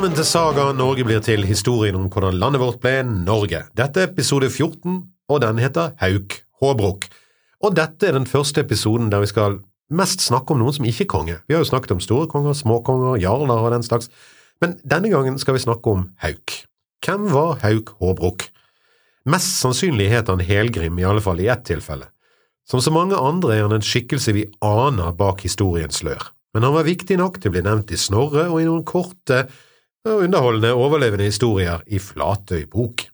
Velkommen til Saga Norge blir til, historien om hvordan landet vårt ble Norge. Dette er episode 14, og den heter Hauk Håbrok. Og dette er den første episoden der vi skal mest snakke om noen som ikke er konge. Vi har jo snakket om store konger, småkonger, jarler og den slags, men denne gangen skal vi snakke om Hauk. Hvem var Hauk Håbrok? Mest sannsynlig het han Helgrim, i alle fall i ett tilfelle. Som så mange andre er han en skikkelse vi aner bak historiens slør men han var viktig nok til å bli nevnt i Snorre og i noen korte og underholdende overlevende historier i Flatøy bok.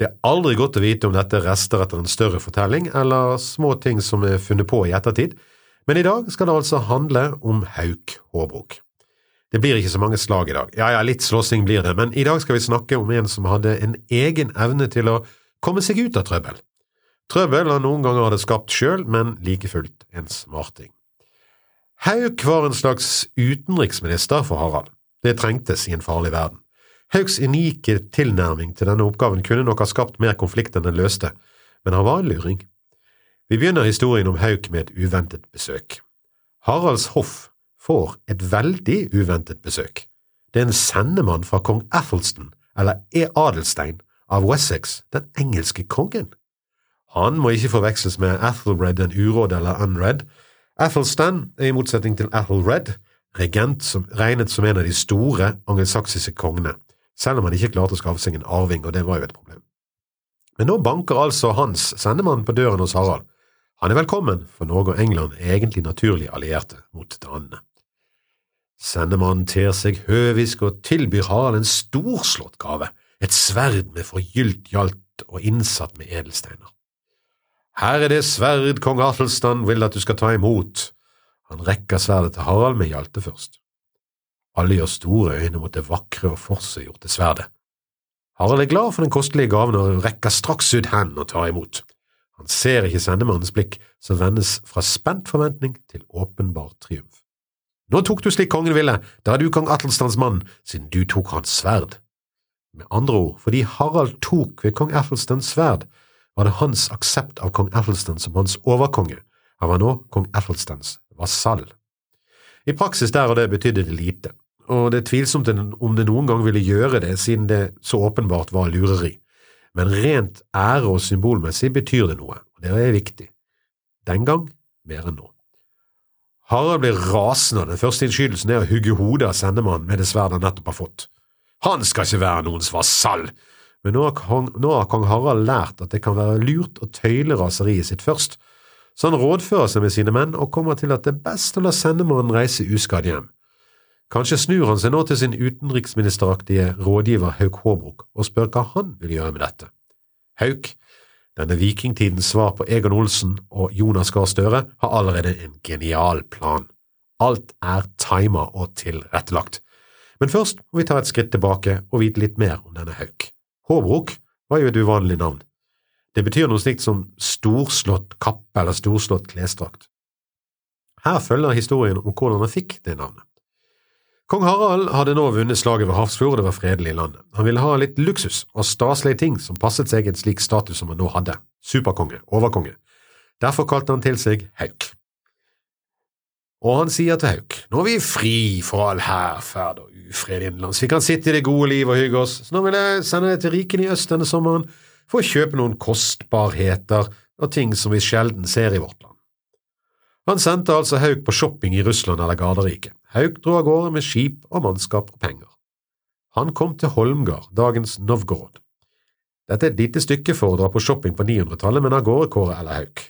Det er aldri godt å vite om dette er rester etter en større fortelling eller små ting som er funnet på i ettertid, men i dag skal det altså handle om Hauk Hårbrok. Det blir ikke så mange slag i dag, ja ja, litt slåssing blir det, men i dag skal vi snakke om en som hadde en egen evne til å komme seg ut av trøbbel. Trøbbel han noen ganger hadde skapt sjøl, men like fullt en smarting. Hauk var en slags utenriksminister for Harald. Det trengtes i en farlig verden. Hauks unike tilnærming til denne oppgaven kunne nok ha skapt mer konflikt enn den løste, men han var en luring. Vi begynner historien om Hauk med et uventet besøk. Haralds hoff får et veldig uventet besøk. Det er en sendemann fra kong Athelston, eller E. Adelstein, av Wessex, den engelske kongen. Han må ikke forveksles med Athelred den uråd eller Unred, Athelstan er i motsetning til Athelred regent som regnet som en av de store angelsaksiske kongene, selv om han ikke klarte å skaffe seg en arving, og det var jo et problem. Men nå banker altså hans sendemann på døren hos Harald. Han er velkommen, for Norge og England er egentlig naturlig allierte mot danene. Sendemannen ter seg høvisk og tilbyr Harald en storslått gave, et sverd med forgylt hjalt og innsatt med edelsteiner. Her er det sverd kong Athelstan vil at du skal ta imot. Han rekker sverdet til Harald med Hjalte først. Alle gjør store øyne mot det vakre og forseggjorte sverdet. Harald er glad for den kostelige gaven og rekker straks ut hendene og tar imot. Han ser ikke sendemannens blikk, som vendes fra spent forventning til åpenbar triumf. Nå tok du slik kongen ville, da er du kong Athelstans mann, siden du tok hans sverd. Med andre ord, fordi Harald tok ved kong Athelstans sverd, var det hans aksept av kong Athelstan som hans overkonge, han var nå kong Athelstans vasall. I praksis der og det betydde det lite, og det er tvilsomt om det noen gang ville gjøre det, siden det så åpenbart var lureri, men rent ære- og symbolmessig betyr det noe, og det er viktig. Den gang mer enn nå. Harald blir rasende, den første innskytelsen er å hugge hodet av sendemannen med det sverdet han nettopp har fått. Han skal ikke være noens vasall, men nå har, kong, nå har kong Harald lært at det kan være lurt å tøyle raseriet sitt først, så han rådfører seg med sine menn og kommer til at det er best å la sendemannen reise uskadd hjem. Kanskje snur han seg nå til sin utenriksministeraktige rådgiver Hauk Håbrok og spør hva han vil gjøre med dette. Hauk, denne vikingtidens svar på Egon Olsen og Jonas Gahr Støre, har allerede en genial plan. Alt er tima og tilrettelagt. Men først må vi ta et skritt tilbake og vite litt mer om denne Hauk. Håbrok var jo et uvanlig navn. Det betyr noe slikt som storslått kappe eller storslått klesdrakt. Her følger historien om hvordan han fikk det navnet. Kong Harald hadde nå vunnet slaget ved Hafrsfjord, det var fredelig i landet. Han ville ha litt luksus og staselige ting som passet seg en slik status som han nå hadde, superkonge, overkonge. Derfor kalte han til seg Hauk. Og han sier til Hauk, nå er vi fri fra all hærferd og ufred innenlands, vi kan sitte i det gode liv og hygge oss, så nå vil jeg sende deg til rikene i øst denne sommeren for å kjøpe noen kostbarheter og ting som vi sjelden ser i vårt land. Han sendte altså Hauk på shopping i Russland eller Garderike. Hauk dro av gårde med skip og mannskap og penger. Han kom til Holmgard, dagens Novgorod. Dette er et lite stykke for å dra på shopping på 900-tallet, men av gårde Kåre eller Hauk.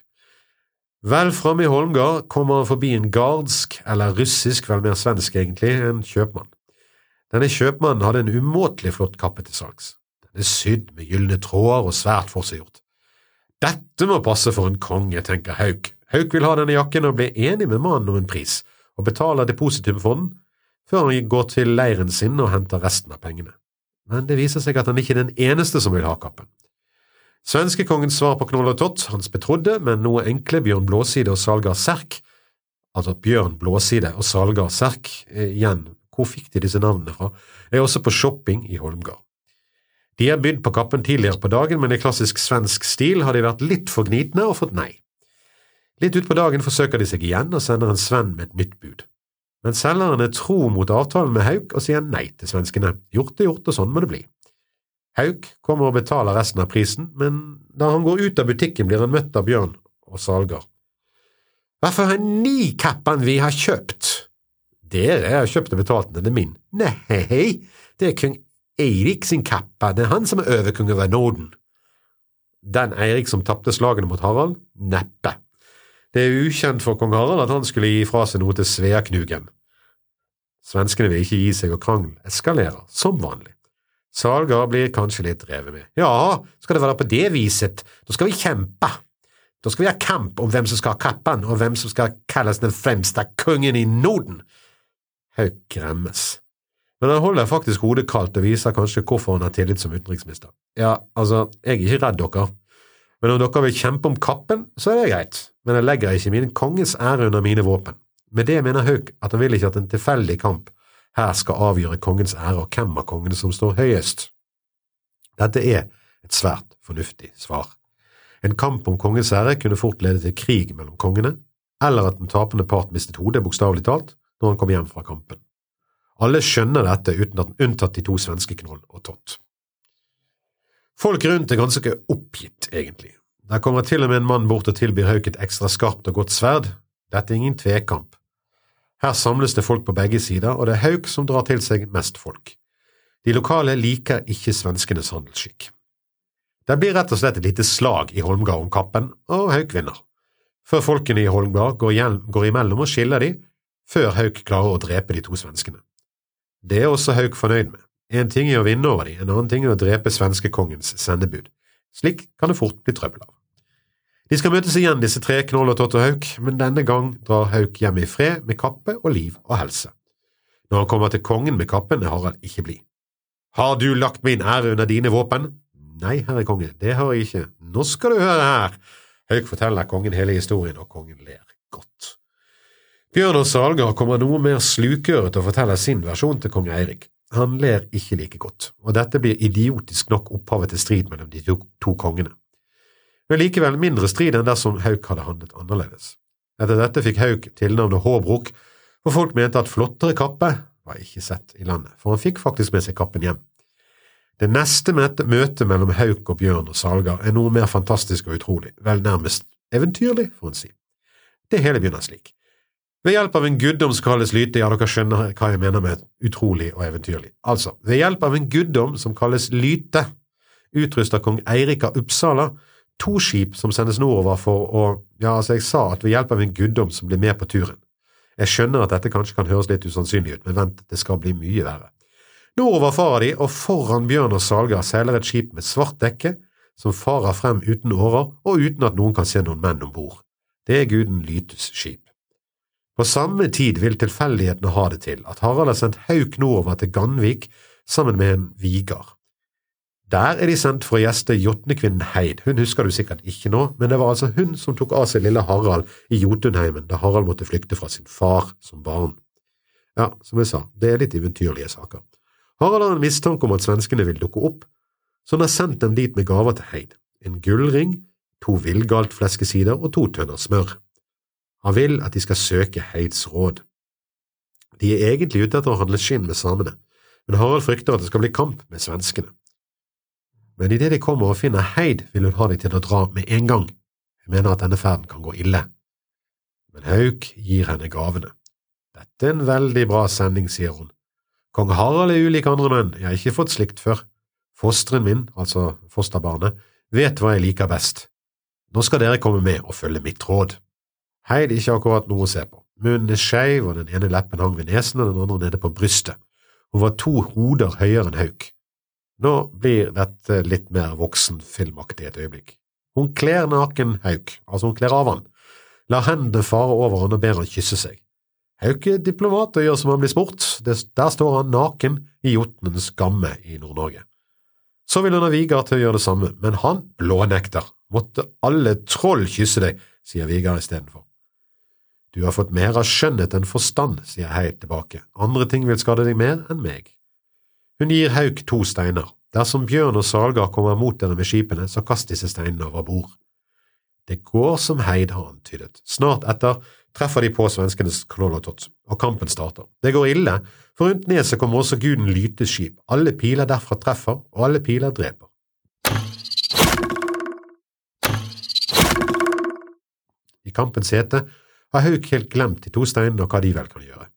Vel framme i Holmgard kommer han forbi en gardsk, eller russisk, vel mer svensk egentlig, en kjøpmann. Denne kjøpmannen hadde en umåtelig flott kappe til salgs. Den er sydd med gylne tråder og svært forseggjort. Dette må passe for en konge, tenker Hauk. Hauk vil ha denne jakken og blir enig med mannen om en pris, og betaler depositum for den, før han går til leiren sin og henter resten av pengene. Men det viser seg at han ikke er den eneste som vil ha kappen. Svenskekongens svar på Knoll og Tott, hans betrodde, men noe enkle Bjørn Blåside og Salgar Serk, altså Bjørn Blåside og Salgar Serk, eh, igjen, hvor fikk de disse navnene fra, er også på shopping i Holmgard. De har bydd på kappen tidligere på dagen, men i klassisk svensk stil har de vært litt for gnitne og fått nei. Litt utpå dagen forsøker de seg igjen og sender en svenn med et nytt bud. Men selgeren er tro mot avtalen med Hauk og sier nei til svenskene. Gjort er gjort, og sånn må det bli. Hauk kommer og betaler resten av prisen, men da han går ut av butikken, blir han møtt av Bjørn og salger. Hvorfor har ni kappen vi har kjøpt? Dere har kjøpt og betalt den, den er min. Nei, det er kong Eirik sin kappe, det er han som er overkonge over Norden. Den Eirik som tapte slagene mot Harald? Neppe. Det er ukjent for kong Harald at han skulle gi fra seg noe til Sveaknugen. Svenskene vil ikke gi seg, og krangelen eskalerer, som vanlig. Salgar blir kanskje litt revet med. Ja, skal det være på det viset, da skal vi kjempe. Da skal vi ha kamp om hvem som skal ha kappen, og hvem som skal kalles den fremste kongen i Norden. Hauk gremmes. Men han holder faktisk hodet kaldt og viser kanskje hvorfor han har tillit som utenriksminister. Ja, altså, jeg er ikke redd dere, men om dere vil kjempe om kappen, så er det greit, men jeg legger ikke min konges ære under mine våpen. Med det mener Hauk at han vil ikke at en tilfeldig kamp her skal avgjøre kongens ære og hvem av kongene som står høyest. Dette er et svært fornuftig svar. En kamp om kongens ære kunne fort lede til krig mellom kongene, eller at den tapende part mistet hodet, bokstavelig talt, når han kom hjem fra kampen. Alle skjønner dette uten at unntatt de to svenske Knoll og Tott. Folk rundt er ganske oppgitt, egentlig. Der kommer til og med en mann bort og tilbyr Hauk et ekstra skarpt og godt sverd. Dette er ingen tvekamp. Her samles det folk på begge sider, og det er Hauk som drar til seg mest folk. De lokale liker ikke svenskenes handelsskikk. Det blir rett og slett et lite slag i Holmgard om kappen, og Hauk vinner. Før folkene i Holmgard går, går imellom og skiller de, før Hauk klarer å drepe de to svenskene. Det er også Hauk fornøyd med. En ting er å vinne over dem, en annen ting er å drepe svenskekongens sendebud. Slik kan det fort bli trøbbel av. De skal møtes igjen, disse tre, Knoll og Tott Hauk, men denne gang drar Hauk hjem i fred med kappe og liv og helse. Når han kommer til kongen med kappen, er Harald ikke blid. Har du lagt min ære under dine våpen? Nei, herre konge, det har jeg ikke. Nå skal du høre her. Hauk forteller kongen hele historien, og kongen ler godt. Bjørn og Salgar kommer noe mer slukøret til å fortelle sin versjon til kong Eirik. Han ler ikke like godt, og dette blir idiotisk nok opphavet til strid mellom de to, to kongene men likevel mindre strid enn dersom Hauk hadde handlet annerledes. Etter dette fikk Hauk tilnavnet Håbrok, for folk mente at flottere kappe var ikke sett i landet, for han fikk faktisk med seg kappen hjem. Det neste møtet mellom Hauk og Bjørn og Salgar er noe mer fantastisk og utrolig, vel nærmest eventyrlig, får en si. Det hele begynner slik. Ved hjelp av en guddom som kalles lyte, ja, dere skjønner hva jeg mener med utrolig og eventyrlig. Altså, ved hjelp av en guddom som kalles lyte, utruster kong Eirik av Uppsala to skip som sendes nordover for å… Ja, altså, jeg sa at ved hjelp av en guddom som blir med på turen. Jeg skjønner at dette kanskje kan høres litt usannsynlig ut, men vent, det skal bli mye verre. Nordover farer de, og foran Bjørn og Salgar seiler et skip med svart dekke, som farer frem uten årer og uten at noen kan se noen menn om bord. Det er guden Lytes skip. På samme tid vil tilfeldighetene ha det til at Harald har sendt Hauk nordover til Ganvik sammen med en vigar. Der er de sendt for å gjeste jotnekvinnen Heid. Hun husker du sikkert ikke nå, men det var altså hun som tok av seg lille Harald i Jotunheimen da Harald måtte flykte fra sin far som barn. Ja, som jeg sa, det er litt eventyrlige saker. Harald har en mistanke om at svenskene vil dukke opp, så han har sendt dem dit med gaver til Heid. En gullring, to villgalt fleskesider og to tønner smør. Han vil at de skal søke Heids råd. De er egentlig ute etter å handle skinn med samene, men Harald frykter at det skal bli kamp med svenskene men idet de kommer og finner Heid, vil hun ha dem til å dra med en gang. Hun mener at denne ferden kan gå ille. Men Hauk gir henne gavene. Dette er en veldig bra sending, sier hun. Kong Harald er ulik andre menn, jeg har ikke fått slikt før. Fosteren min, altså fosterbarnet, vet hva jeg liker best. Nå skal dere komme med og følge mitt råd. Heid ikke akkurat noe å se på. Munnen er skeiv, og den ene leppen hang ved nesen og den andre nede på brystet. Hun var to hoder høyere enn Hauk. Nå blir dette litt mer voksenfilmaktig et øyeblikk. Hun kler naken Hauk, altså hun kler av han, lar hendene fare over han og ber han kysse seg. Hauk er diplomat og gjør som han blir spurt, der står han naken i jotnens gamme i Nord-Norge. Så vil hun ha Vigar til å gjøre det samme, men han blånekter. Måtte alle troll kysse deg, sier Vigar istedenfor. Du har fått mer av skjønnhet enn forstand, sier Heid tilbake, andre ting vil skade deg mer enn meg. Hun gir Hauk to steiner. Dersom Bjørn og Salgar kommer mot dere med skipene, så kast disse steinene over bord. Det går som Heid har antydet. Snart etter treffer de på svenskenes Knollottot, og kampen starter. Det går ille, for rundt neset kommer også guden Lytes skip. Alle piler derfra treffer, og alle piler dreper. I kampens hete har Hauk helt glemt de to steinene og hva de vel kan gjøre.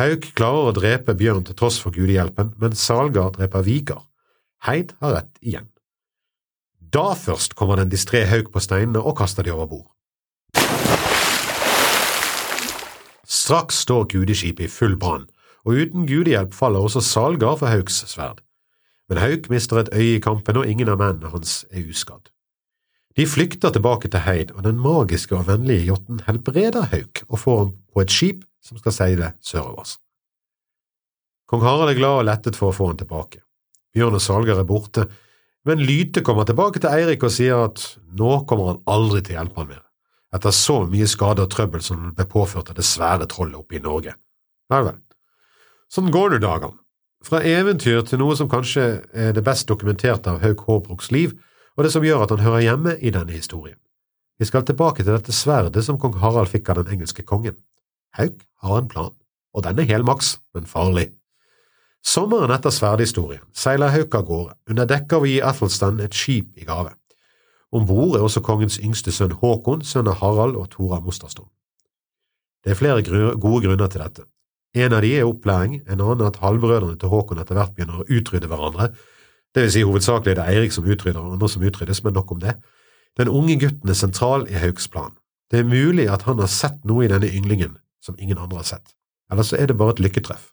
Hauk klarer å drepe Bjørn til tross for gudehjelpen, men Salgard dreper Vigar. Heid har rett igjen. Da først kommer den distré Hauk på steinene og kaster de over bord. Straks står gudeskipet i full brann, og uten gudehjelp faller også Salgard for Hauks sverd. Men Hauk mister et øye i kampen, og ingen av mennene hans er uskadd. De flykter tilbake til Heid, og den magiske og vennlige jotten helbreder Hauk og får ham på et skip som skal seile sørover. Kong Harald er glad og lettet for å få ham tilbake. Bjørn og Salger er borte, men Lyte kommer tilbake til Eirik og sier at nå kommer han aldri til å hjelpe han mer, etter så mye skade og trøbbel som ble påført av det svære trollet oppe i Norge. Vel, vel. Sånn går nå dagene. Fra eventyr til noe som kanskje er det best dokumenterte av Hauk Håbruks liv, og det som gjør at han hører hjemme i denne historien. Vi skal tilbake til dette sverdet som kong Harald fikk av den engelske kongen. Hauk har en plan, og den er helmaks, men farlig. Sommeren etter sverdhistorien seiler Hauk av gårde, under dekke av å gi Athelstan et skip i gave. Om bord er også kongens yngste sønn Håkon, sønn av Harald og Tora Mostastom. Det er flere gode grunner til dette. En av de er opplæring, en annen at halvbrødrene til Håkon etter hvert begynner å utrydde hverandre, det vil si hovedsakelig er det Eirik som utrydder, og andre som utryddes, men nok om det. Den unge gutten er sentral i Haugs plan. Det er mulig at han har sett noe i denne ynglingen som ingen andre har sett, eller så er det bare et lykketreff.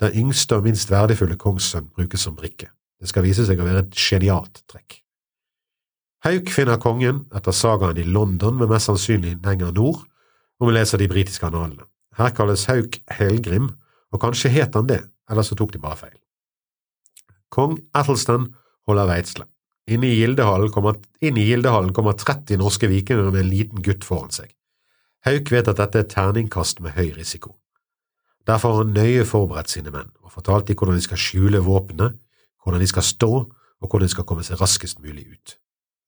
Den yngste og minst verdifulle kongssønn brukes som brikke. Det skal vise seg å være et genialt trekk. Hauk finner kongen etter sagaen i London, men mest sannsynlig lenger nord, om vi leser de britiske analene. Her kalles Hauk Helgrim, og kanskje het han det, eller så tok de bare feil. Kong Athelstan holder veitsle. Inn i Gildehallen kommer, i Gildehallen kommer 30 norske vikinger med en liten gutt foran seg. Hauk vet at dette er terningkast med høy risiko. Derfor har han nøye forberedt sine menn og fortalt dem hvordan de skal skjule våpnene, hvordan de skal stå og hvordan de skal komme seg raskest mulig ut.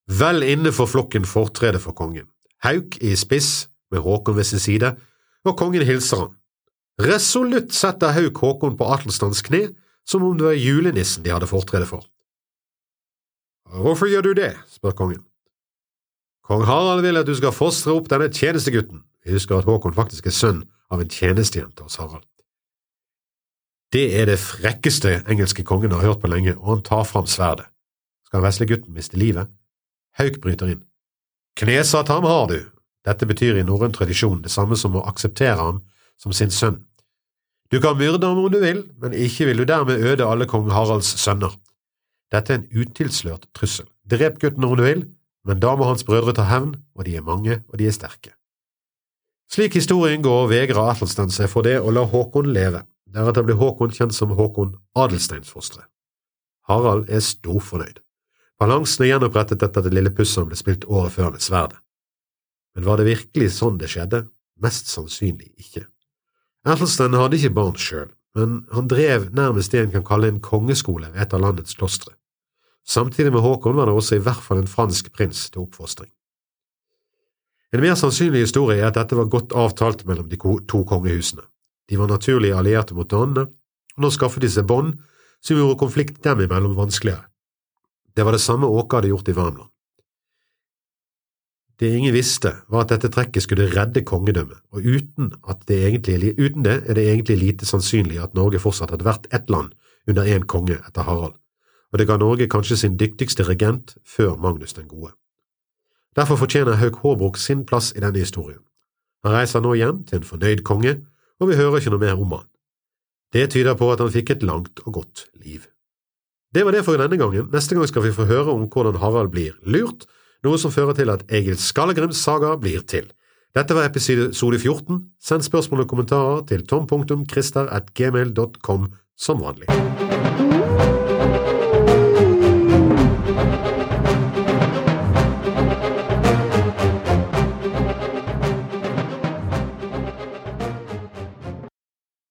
Vel inne for flokken fortrede for kongen. Hauk er i spiss, med Håkon ved sin side, og kongen hilser han. Resolutt setter Hauk Håkon på Atlestans kne som om det var julenissen de hadde fortrede for. Hvorfor gjør du det? spør kongen. Kong Harald vil at du skal fostre opp denne tjenestegutten. Vi husker at Håkon faktisk er sønn av en tjenestejente hos Harald. Det er det frekkeste engelske kongen har hørt på lenge, og han tar fram sverdet. Skal veslegutten miste livet? Hauk bryter inn. Knesatt ham har du. Dette betyr i norrøn tradisjon det samme som å akseptere ham som sin sønn. Du kan myrde ham om du vil, men ikke vil du dermed øde alle kong Haralds sønner. Dette er en utilslørt trussel. Drep gutten om du vil, men da må hans brødre ta hevn, og de er mange og de er sterke. Slik historien går, vegrer Atlestan seg for det å la Håkon leve. Deretter blir Håkon kjent som Håkon Adelsteinsfostre. Harald er storfornøyd. Balansen er gjenopprettet etter det lille pusset ble spilt året før med sverdet. Men var det virkelig sånn det skjedde? Mest sannsynlig ikke. Athelstan hadde ikke barn sjøl, men han drev nærmest det en kan kalle en kongeskole ved et av landets klostre. Samtidig med Håkon var det også i hvert fall en fransk prins til oppfostring. En mer sannsynlig historie er at dette var godt avtalt mellom de to kongehusene. De var naturlige allierte mot danene, og nå skaffet de seg bånd som gjorde konflikt dem imellom vanskeligere. Det var det samme Åke hadde gjort i Värmland. Det ingen visste, var at dette trekket skulle redde kongedømmet, og uten, det egentlig, uten det er det egentlig lite sannsynlig at Norge fortsatt hadde vært ett land under én konge etter Harald, og det ga Norge kanskje sin dyktigste regent før Magnus den gode. Derfor fortjener Hauk Hårbruk sin plass i denne historien. Han reiser nå hjem til en fornøyd konge, og vi hører ikke noe mer om han. Det tyder på at han fikk et langt og godt liv. Det var det for denne gangen. Neste gang skal vi få høre om hvordan Harald blir lurt, noe som fører til at Egil Skallegrims saga blir til. Dette var episode 14. Send spørsmål og kommentarer til tom.christer.gmail.com som vanlig.